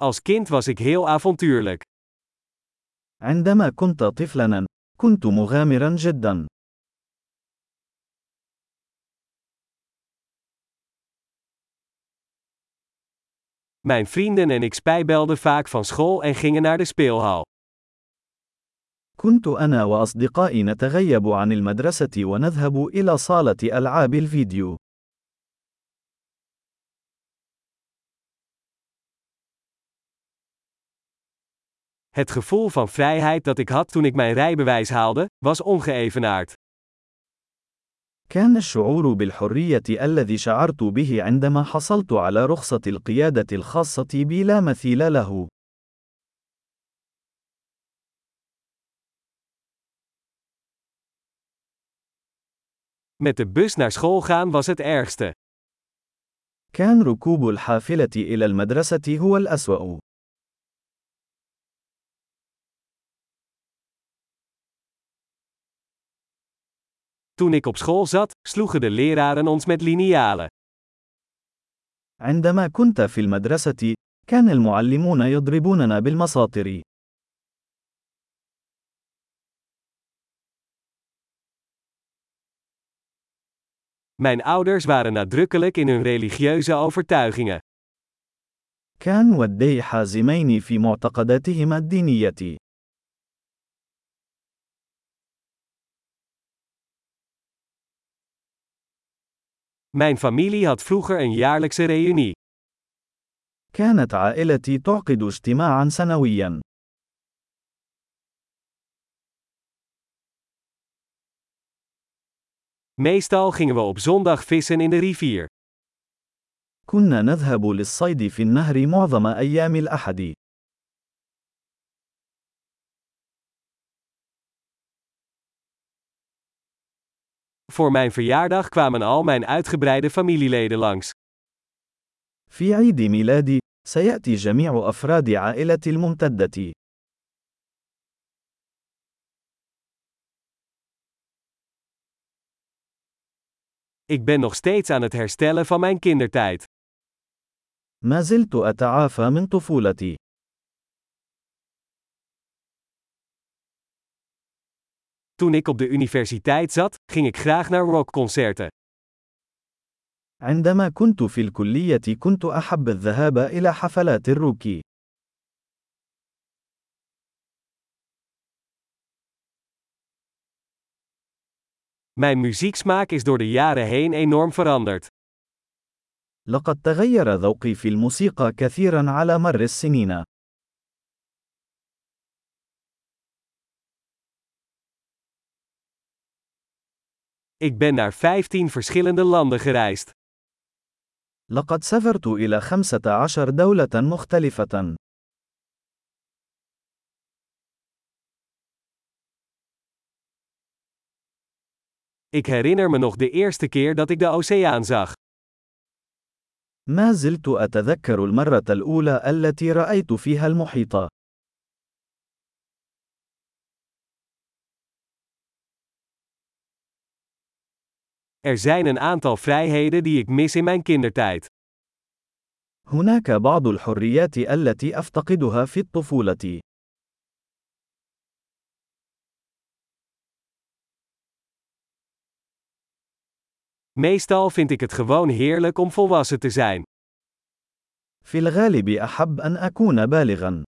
Als kind was ik heel avontuurlijk. عندما كنت طفلا، كنت مغامرا جدا. Mijn vrienden en ik spijbelden vaak van school en gingen naar de speelhal. كنت أنا وأصدقائي نتغيب عن المدرسة ونذهب إلى صالة ألعاب الفيديو. Het gevoel van vrijheid dat ik had toen ik mijn rijbewijs haalde, was ongeëvenaard. كان الشعور بالحرية الذي شعرت به عندما حصلت على رخصة القيادة الخاصة بي لا مثيل له. Met de bus naar school gaan was het ergste. كان ركوب الحافلة إلى المدرسة هو الأسوأ. Toen ik op school zat, sloegen de leraren ons met linealen. عندما كنت في المدرسة، كان المعلمون يضربوننا بالمساطر. Mijn ouders waren nadrukkelijk in hun religieuze overtuigingen. كان والدي حازمين في معتقداتهما الدينية. Mijn familie had vroeger een jaarlijkse reunie. كانت عائلتي تعقد اجتماعا سنويا. Meestal gingen we op zondag vissen in de rivier. كنا نذهب للصيد في النهر معظم أيام الأحد. Voor mijn verjaardag kwamen al mijn uitgebreide familieleden langs. في عيد ميلادي، سيأتي جميع أفراد عائلتي الممتدة. Ik ben nog steeds aan het herstellen van mijn kindertijd. ما زلت أتعافى من طفولتي. Toen ik op de universiteit zat, ging ik graag naar rockconcerten. عندما كنت في الكلية كنت أحب الذهاب إلى حفلات الروك. Mijn muzieksmaak is door de jaren heen enorm veranderd. لقد تغير ذوقي في الموسيقى كثيرا على مر السنين. Ik ben naar 15 verschillende landen gereisd. لقد سافرت إلى 15 دولة مختلفة. Ik herinner me nog de eerste keer dat ik de oceaan zag. ما زلت أتذكر المرة الأولى التي رأيت فيها المحيط. Er zijn een aantal vrijheden die ik mis in mijn kindertijd. هناك بعض الحريات التي أفتقدها في الطفولة. Meestal vind ik het gewoon heerlijk om volwassen te zijn. في الغالب أحب أن أكون بالغا.